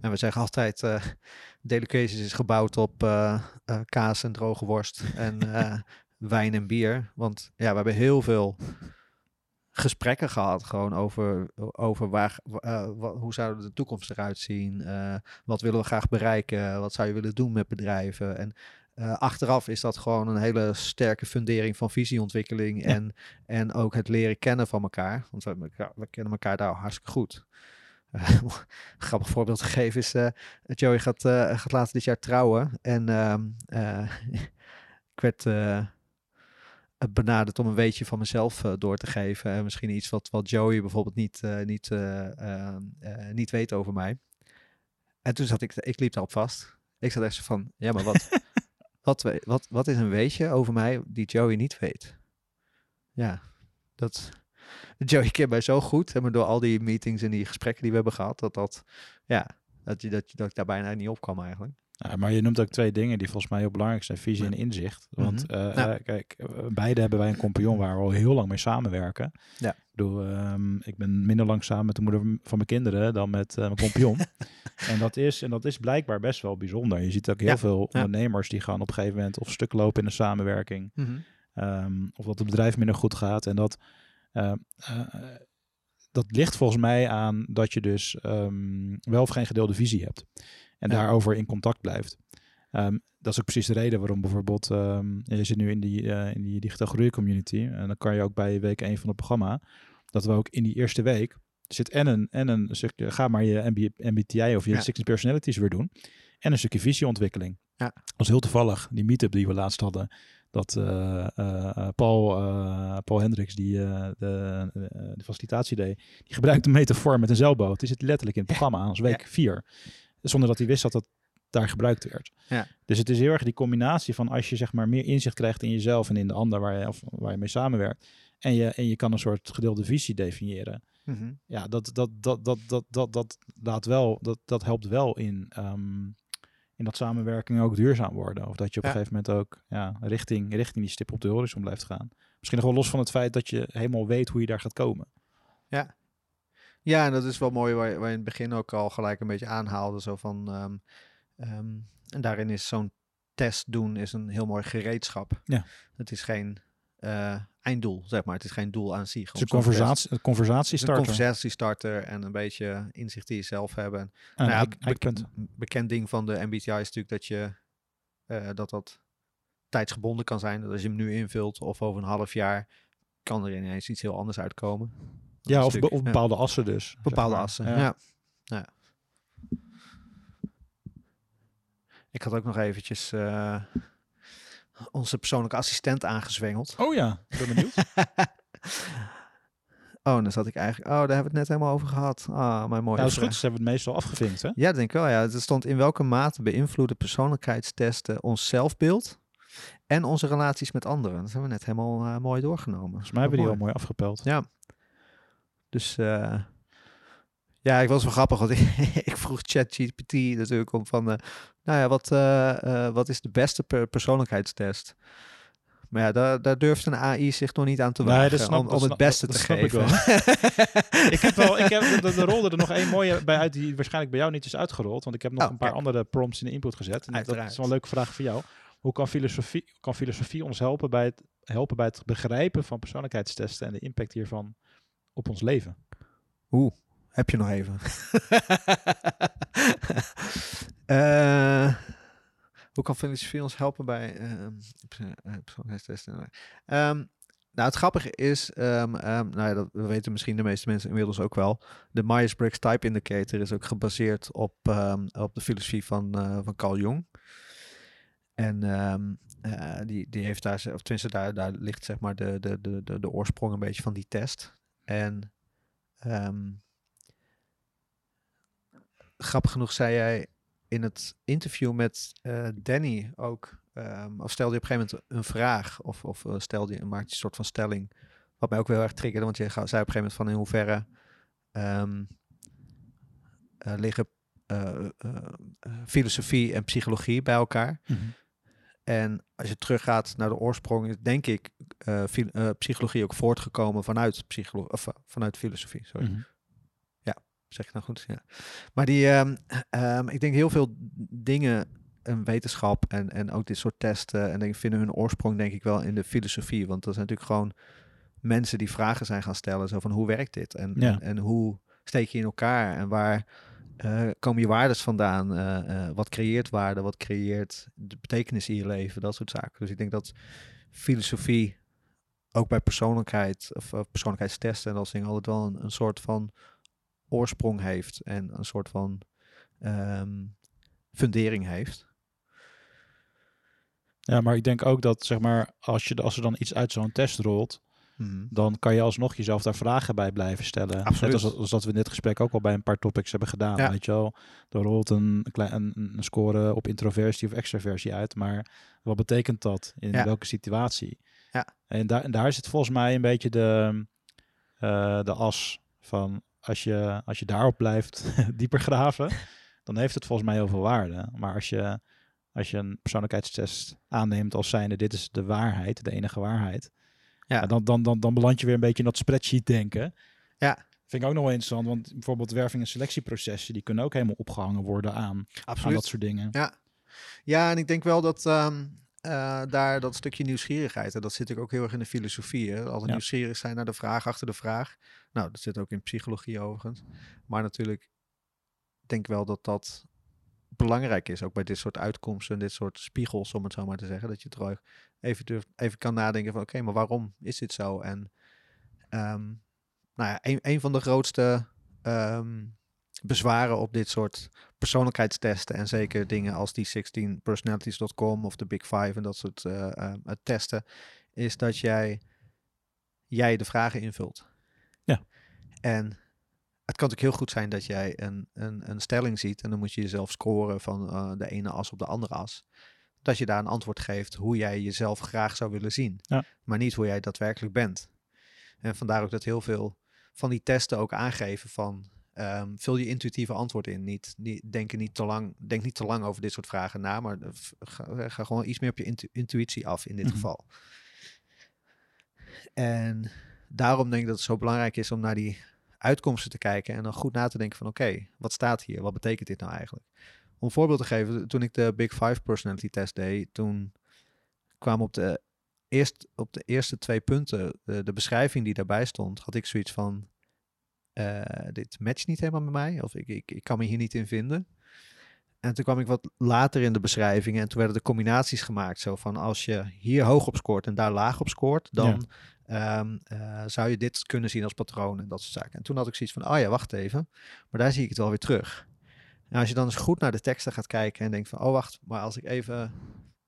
En we zeggen altijd, uh, Delicacies is gebouwd op kaas en droge worst en [LAUGHS] wijn en bier. Want ja, we hebben heel veel gesprekken gehad gewoon over, over waar, wat, hoe zou de toekomst eruit zien? wat willen we graag bereiken? Wat zou je willen doen met bedrijven? En achteraf is dat gewoon een hele sterke fundering van visieontwikkeling ja. en, en ook het leren kennen van elkaar. Want we, we kennen elkaar daar hartstikke goed. een [LAUGHS] grappig voorbeeld te geven is, uh, Joey gaat, uh, gaat later dit jaar trouwen. En uh, [LAUGHS] ik werd benaderd om een weetje van mezelf door te geven. En misschien iets wat, wat Joey bijvoorbeeld niet, niet, niet weet over mij. En toen zat ik, ik liep daarop vast. Ik zat echt zo van, ja maar wat, [LAUGHS] wat, wat, wat is een weetje over mij die Joey niet weet? Ja, dat [LAUGHS] Joey kent mij zo goed, maar door al die meetings en die gesprekken die we hebben gehad, dat dat, ja, dat, je, dat, dat ik daar bijna niet op kwam eigenlijk. Ja, maar je noemt ook twee dingen die volgens mij heel belangrijk zijn, visie en inzicht. Want mm -hmm. kijk, beide hebben wij een compagnon waar we al heel lang mee samenwerken. Ja. Ik bedoel, um, ik ben minder lang samen met de moeder van mijn kinderen dan met uh, mijn compagnon. [LAUGHS] en, dat is, en dat is blijkbaar best wel bijzonder. Je ziet ook heel ja. veel ondernemers die gaan op een gegeven moment of stuk lopen in de samenwerking. Mm -hmm. um, of dat het bedrijf minder goed gaat. En dat uh, dat ligt volgens mij aan dat je dus um, wel of geen gedeelde visie hebt. En ja. daarover in contact blijft. Um, dat is ook precies de reden waarom bijvoorbeeld, um, je zit nu in die, uh, in die digitaal groei community. En dan kan je ook bij week 1 van het programma, dat we ook in die eerste week zit en een, en een stukje, ga maar je MB, MBTI of je ja. 16 personalities weer doen. En een stukje visieontwikkeling. Ja. Dat was heel toevallig, die meetup die we laatst hadden dat uh, uh, Paul, uh, Paul Hendricks, die de, de, facilitatie deed, die gebruikte een metafoor met een zeilboot. Die zit letterlijk in het programma als week 4. Ja. Zonder dat hij wist dat dat daar gebruikt werd. Ja. Dus het is heel erg die combinatie van als je zeg maar meer inzicht krijgt in jezelf en in de ander waar je, of waar je mee samenwerkt. En je, en je kan een soort gedeelde visie definiëren. Mm -hmm. Ja, dat, dat, dat, dat, dat, dat, dat, laat wel, dat, dat helpt wel in um, in dat samenwerking ook duurzaam worden. Of dat je op Ja. een gegeven moment ook ja, richting, richting die stip op de horizon blijft gaan. Misschien nog wel los van het feit dat je helemaal weet hoe je daar gaat komen. Ja, en dat is wel mooi waar je, waar je in het begin ook al gelijk een beetje aanhaalde. Zo van, ehm, ehm, en daarin is zo'n test doen is een heel mooi gereedschap. Ja. Het is geen eh, einddoel, zeg maar. Het is geen doel aan zich. Het is een conversatie, een conversatie Het is een conversatiestarter en een beetje inzicht in jezelf hebben. En Nou ja, bek- bekend ding van de MBTI is natuurlijk dat je eh, dat dat tijdsgebonden kan zijn. Dat als je hem nu invult of over een half jaar kan er ineens iets heel anders uitkomen. Dat Ja, of, be- ja, bepaalde assen dus. zeg bepaalde maar. assen. Ja. Ja. Ja. Ik had ook nog eventjes eh, onze persoonlijke assistent aangezwengeld. Oh ja, ik ben benieuwd. [LAUGHS] oh, dan zat ik eigenlijk. Oh, daar hebben we het net helemaal over gehad. Ah, mijn mooie. nou, is vraag. goed. Ze hebben het meestal afgevinkt, hè? Ja, denk ik wel. Ja, het stond in welke mate beïnvloeden persoonlijkheidstesten ons zelfbeeld en onze relaties met anderen. Dat hebben we net helemaal eh, mooi doorgenomen. Volgens mij hebben die al mooi afgepeld. Ja. Dus eh, ja, ik was wel grappig, want [LAUGHS] ik, vroeg ChatGPT natuurlijk om van, eh, nou ja, wat, eh, eh, wat is de beste per- persoonlijkheidstest? Maar ja, daar, daar durft een AI zich nog niet aan te wagen snap- om, om het beste dat- te dat snap ik geven. [LAUGHS] ik heb wel, ik heb, er, er rolde er nog één mooie bij uit die waarschijnlijk bij jou niet is uitgerold. Want ik heb nog Oh, een paar kijk. andere prompts in de input gezet. En dat is wel een leuke vraag voor jou. Hoe kan filosofie, kan filosofie ons helpen bij, het, helpen bij het begrijpen van persoonlijkheidstesten en de impact hiervan op ons leven? Oeh, heb je nog even? [LAUGHS] Eh, hoe kan filosofie ons helpen bij ehm, perso- eh, persoonlijkheidstesten? Ehm, nou, het grappige is, ehm, ehm, nou ja, dat we weten misschien de meeste mensen inmiddels ook wel. De Myers-Briggs Type Indicator is ook gebaseerd op, op de filosofie van, eh, van Carl Jung. En eh, die, die heeft daar, of tenminste daar, daar ligt zeg maar de, de, de, de, de oorsprong een beetje van die test. En ehm, grappig genoeg zei jij in het interview met eh, Danny ook, ehm, of stelde je op een gegeven moment een vraag, of, of eh, stelde je, maakte je een soort van stelling, wat mij ook wel heel erg triggerde, want je zei op een gegeven moment van in hoeverre ehm, eh, liggen filosofie en psychologie bij elkaar. En als je teruggaat naar de oorsprong, is denk ik eh, eh, psychologie ook voortgekomen vanuit, psycholo of, eh, vanuit filosofie. Sorry. Mhm. Zeg ik nou goed? Ja. Maar die, ehm, ehm, ik denk heel veel dingen, een wetenschap en, en ook dit soort testen, en ik vinden hun oorsprong denk ik wel in de filosofie. Want dat zijn natuurlijk gewoon mensen die vragen zijn gaan stellen, zo van hoe werkt dit? En, Ja. en, en hoe steek je in elkaar? En waar eh, komen je waardes vandaan? Eh, eh, wat creëert waarde? Wat creëert de betekenis in je leven? Dat soort zaken. Dus ik denk dat filosofie ook bij persoonlijkheid of persoonlijkheidstesten en dat soort dingen altijd wel een, een soort van oorsprong heeft en een soort van ehm, fundering heeft. Ja, maar ik denk ook dat, zeg maar, als, je, als er dan iets uit zo'n test rolt, dan kan je alsnog jezelf daar vragen bij blijven stellen. Absoluut. Net als, als dat we in dit gesprek ook al bij een paar topics hebben gedaan. Ja. Weet je wel, er rolt een, klein, een, een score op introversie of extraversie uit. Maar wat betekent dat in Ja. welke situatie? Ja. En, daar en daar zit volgens mij een beetje de, eh, de as van als je, als je daarop blijft [LAUGHS] dieper graven, dan heeft het volgens mij heel veel waarde. Maar als je, als je een persoonlijkheidstest aanneemt als zijnde dit is de waarheid, de enige waarheid, Ja. dan, dan, dan, dan beland je weer een beetje in dat spreadsheet denken. Ja. Vind ik ook nog wel interessant, want bijvoorbeeld werving- en selectieprocessen, die kunnen ook helemaal opgehangen worden aan, aan Absoluut. dat soort dingen. Ja. ja, en ik denk wel dat ehm, eh, daar dat stukje nieuwsgierigheid, en dat zit ook ook heel erg in de filosofie. Hè? Altijd Ja. nieuwsgierig zijn naar de vraag achter de vraag. Nou, dat zit ook in psychologie overigens. Maar natuurlijk ik denk wel dat dat belangrijk is, ook bij dit soort uitkomsten, dit soort spiegels, om het zo maar te zeggen. Dat je terug even, durft, even kan nadenken van, oké, maar waarom is dit zo? En ehm, nou ja, een, een van de grootste ehm, bezwaren op dit soort persoonlijkheidstesten en zeker dingen als die 16personalities.com of de Big Five en dat soort eh, eh, testen, is dat jij, jij de vragen invult. Ja. En het kan natuurlijk heel goed zijn dat jij een, een, een stelling ziet en dan moet je jezelf scoren van eh, de ene as op de andere as. Dat je daar een antwoord geeft hoe jij jezelf graag zou willen zien, Ja. maar niet hoe jij daadwerkelijk bent. En vandaar ook dat heel veel van die testen ook aangeven van ehm, vul je intuïtieve antwoord in. Niet, niet, denk, niet te lang, denk niet te lang over dit soort vragen na, maar eh, f- ga, ga gewoon iets meer op je intu- intuïtie af in dit Mhm. geval. En daarom denk ik dat het zo belangrijk is om naar die uitkomsten te kijken en dan goed na te denken van oké, wat staat hier? Wat betekent dit nou eigenlijk? Om een voorbeeld te geven, toen ik de Big Five personality test deed, toen kwam op de, eerst, op de eerste twee punten, de, de beschrijving die daarbij stond, had ik zoiets van, eh, dit matcht niet helemaal met mij, of ik, ik, ik kan me hier niet in vinden. En toen kwam ik wat later in de beschrijvingen en toen werden de combinaties gemaakt. Zo van als je hier hoog op scoort en daar laag op scoort, dan ehm, eh, zou je dit kunnen zien als patroon en dat soort zaken. En toen had ik zoiets van, oh ja, wacht even, maar daar zie ik het wel weer terug. Als je dan eens goed naar de teksten gaat kijken en denkt van, oh wacht, maar als ik even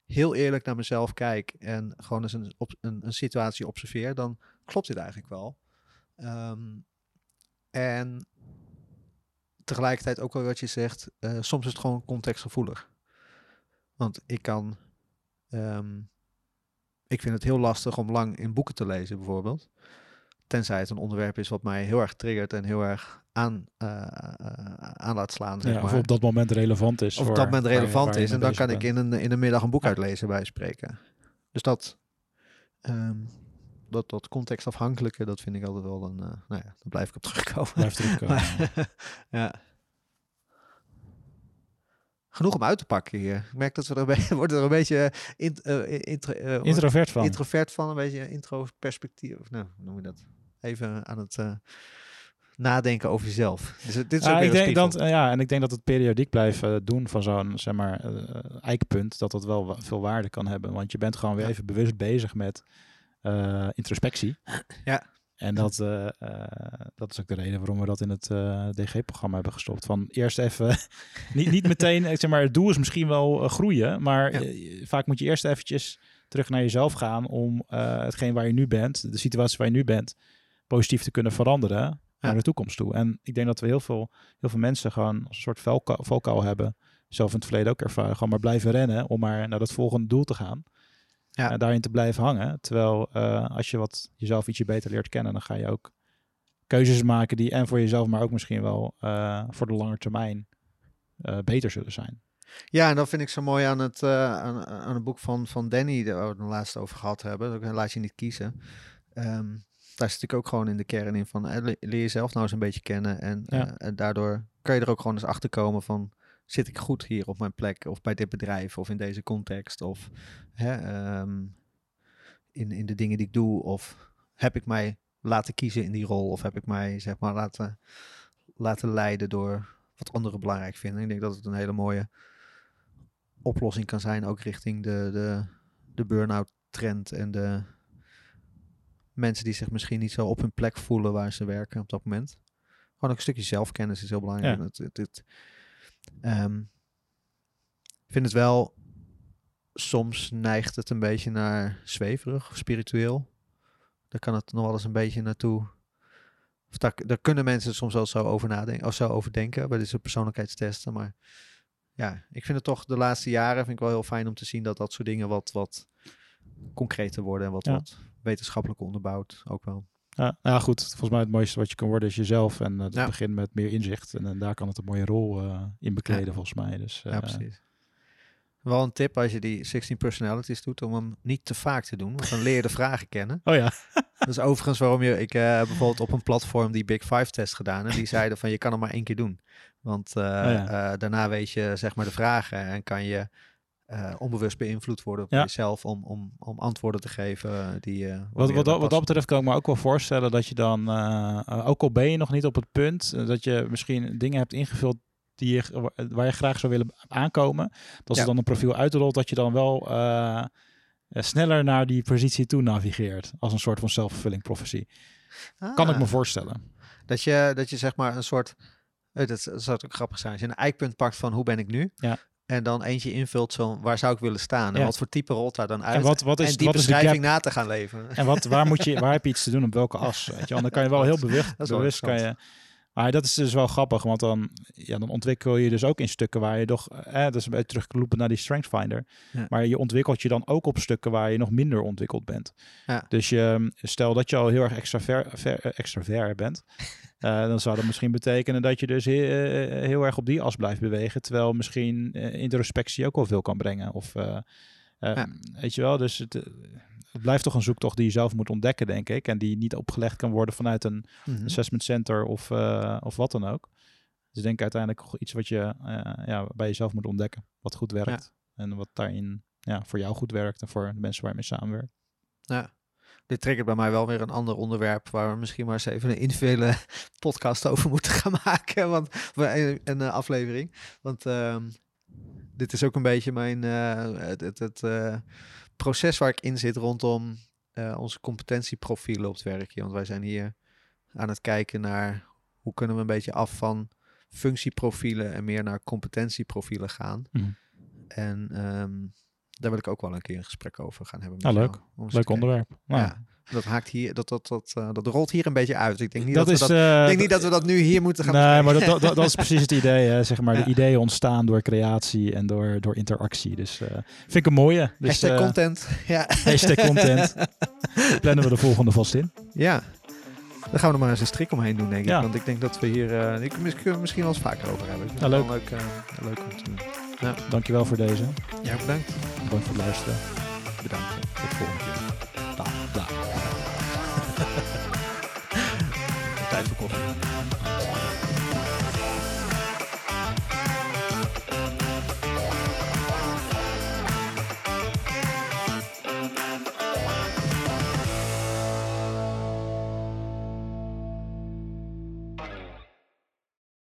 heel eerlijk naar mezelf kijk en gewoon eens een, een, situatie observeer, dan klopt dit eigenlijk wel. Ehm, en tegelijkertijd ook wel wat je zegt, eh, soms is het gewoon contextgevoelig. Want ik kan, ehm, ik vind het heel lastig om lang in boeken te lezen bijvoorbeeld. Tenzij het een onderwerp is wat mij heel erg triggert en heel erg aan, aan laat slaan. Zeg Ja, maar. of op dat moment relevant is. Of op dat moment waar je- relevant waar je is. En dan kan ik in een, in een middag een boek uitlezen bij spreken. Dus dat, ehm, dat, dat contextafhankelijke, dat vind ik altijd wel een, eh, nou ja, daar blijf ik op terugkomen. Blijf terugkomen. Maar- [LAUGHS] ja. Genoeg om uit te pakken hier. Ik merk dat we er een beetje, [LAUGHS] wordt er een beetje eh, intro- eh, Introvert van. introvert van, een beetje intro-perspectief. of Nou, hoe noem je dat? Even aan het eh, nadenken over jezelf. Dus dit is Ja, ook ik denk dat, eh, ja, en ik denk dat het periodiek blijven doen van zo'n zeg maar, eh, eikpunt, dat dat wel wa- veel waarde kan hebben. Want je bent gewoon weer Ja. even bewust bezig met eh, introspectie. Ja. En dat, eh, eh, dat is ook de reden waarom we dat in het eh, DG-programma hebben gestopt. Van eerst even, [LAUGHS] niet, niet meteen, zeg maar, het doel is misschien wel groeien, maar Ja. vaak moet je eerst eventjes terug naar jezelf gaan om hetgeen waar je nu bent, de situatie waar je nu bent, positief te kunnen veranderen naar de toekomst toe. En ik denk dat we heel veel, heel veel mensen gewoon als een soort valkuil hebben, zelf in het verleden ook ervaren, gewoon maar blijven rennen om maar naar dat volgende doel te gaan. Ja. En daarin te blijven hangen. Terwijl eh, als je wat jezelf ietsje beter leert kennen, dan ga je ook keuzes maken die en voor jezelf, maar ook misschien wel eh, voor de lange termijn eh, beter zullen zijn. Ja, en dat vind ik zo mooi aan het, aan, aan, het boek van, van Danny, waar we het laatst over gehad hebben. Dat laat je niet kiezen. Um, daar zit ik ook gewoon in de kern in van leer jezelf nou eens een beetje kennen. En, ja. en daardoor kan je er ook gewoon eens achter komen van zit ik goed hier op mijn plek of bij dit bedrijf of in deze context of hè, um, in, in de dingen die ik doe of heb ik mij laten kiezen in die rol of heb ik mij zeg maar laten, laten leiden door wat anderen belangrijk vinden. Ik denk dat het een hele mooie oplossing kan zijn ook richting de, de, de burn-out trend en de mensen die zich misschien niet zo op hun plek voelen waar ze werken op dat moment. Gewoon ook een stukje zelfkennis is heel belangrijk. Ja. Het, het, het, um, ik vind het wel, soms neigt het een beetje naar zweverig of spiritueel. Daar kan het nog wel eens een beetje naartoe. Of daar, daar kunnen mensen soms wel zo over nadenken, of zo over denken bij deze persoonlijkheidstesten. Maar ja, ik vind het toch de laatste jaren vind ik wel heel fijn om te zien dat dat soort dingen wat, wat concreter worden en wat, Ja. wat wetenschappelijk onderbouwd ook wel. Ja, nou ja, goed. Volgens mij het mooiste wat je kan worden is jezelf. En eh, dat Ja. begint met meer inzicht. En, eh, daar kan het een mooie rol eh, in bekleden, Ja. volgens mij. Dus, ja, eh, precies. Wel een tip als je die 16 personalities doet om hem niet te vaak te doen, want dan leer je de vragen kennen. [LAUGHS] Oh ja. [LAUGHS] Dat is overigens waarom je, ik eh, heb bijvoorbeeld op een platform die Big Five test gedaan en die zeiden van je kan hem maar één keer doen. Want eh, ja. eh, daarna weet je zeg maar de vragen en kan je eh, onbewust beïnvloed worden op Ja. jezelf om, om, om antwoorden te geven die eh, Wat, wat, wat dat betreft kan ik me ook wel voorstellen dat je dan, eh, ook al ben je nog niet op het punt, dat je misschien dingen hebt ingevuld die je, wa- waar je graag zou willen aankomen. Dat Ja. er dan een profiel uitrolt, dat je dan wel sneller naar die positie toe navigeert. Als een soort van self-fulfilling prophecy. Kan ik Ah. me voorstellen. Dat je, dat je zeg maar een soort. Dat zou ook grappig zijn. Als je een eikpunt pakt van hoe ben ik nu. Ja. En dan eentje invult zo waar zou ik willen staan. En Ja. wat voor type rolt daar dan uit. En wat, wat is, en die wat is de beschrijving na te gaan leveren. En wat, waar, moet je, [LAUGHS] waar heb je iets te doen op welke as? Weet je? dan kan je wel heel bewust, Dat is bewust kan je. Maar dat is dus wel grappig, want dan, ja, dan ontwikkel je dus ook in stukken waar je toch, eh, dat is een beetje teruglopen naar die Strength Finder. Ja. Maar je ontwikkelt je dan ook op stukken waar je nog minder ontwikkeld bent. Ja. Dus je, stel dat je al heel erg extravert ver, eh, bent, [LAUGHS] eh, dan zou dat misschien betekenen dat je dus he- eh, heel erg op die as blijft bewegen, terwijl misschien eh, introspectie ook wel veel kan brengen. Of, eh, eh, Ja. Weet je wel, dus het, eh, het blijft toch een zoektocht die je zelf moet ontdekken, denk ik. En die niet opgelegd kan worden vanuit een Mhm. assessment center of, eh, of wat dan ook. Dus denk uiteindelijk toch iets wat je eh, ja, bij jezelf moet ontdekken. Wat goed werkt. En wat daarin ja, voor jou goed werkt en voor de mensen waar je mee samenwerkt. Ja. Dit triggert bij mij wel weer een ander onderwerp waar we misschien maar eens even een individuele [LAUGHS] podcast over moeten gaan [LAUGHS] maken. Want of een, een eh, aflevering. Want ehm, dit is ook een beetje mijn eh, het, het, het eh, proces waar ik in zit rondom eh, onze competentieprofielen op het werkje. Want wij zijn hier aan het kijken naar hoe kunnen we een beetje af van functieprofielen en meer naar competentieprofielen gaan. Mhm. En ehm, daar wil ik ook wel een keer een gesprek over gaan hebben. Nou, met leuk. jou, te Leuk kijken. onderwerp. Nou, Ja, dat haakt hier, dat, dat, dat, eh, dat rolt hier een beetje uit. Ik denk niet dat dat, is. we dat, eh, denk niet dat we dat nu hier moeten gaan Nee, maar dat, dat, dat is precies het idee. Hè, zeg maar, [LAUGHS] Ja. De ideeën ontstaan door creatie en door, door interactie. Dus eh, vind ik een mooie. Dus, Hashtag content. [LAUGHS] Ja. hashtag content. [LAUGHS] Plannen we de volgende vast in. ja. Daar gaan we er maar eens een strik omheen doen, denk ik. Ja. Want ik denk dat we hier... ik, mis- kunnen we misschien wel eens vaker over hebben. Het leuk. leuk, leuk om te doen. Dankjewel voor deze. Ja, bedankt. Bedankt voor het luisteren. Bedankt. Tot de volgende keer. Dag. [LAUGHS] Dag. Tijd voor koffie.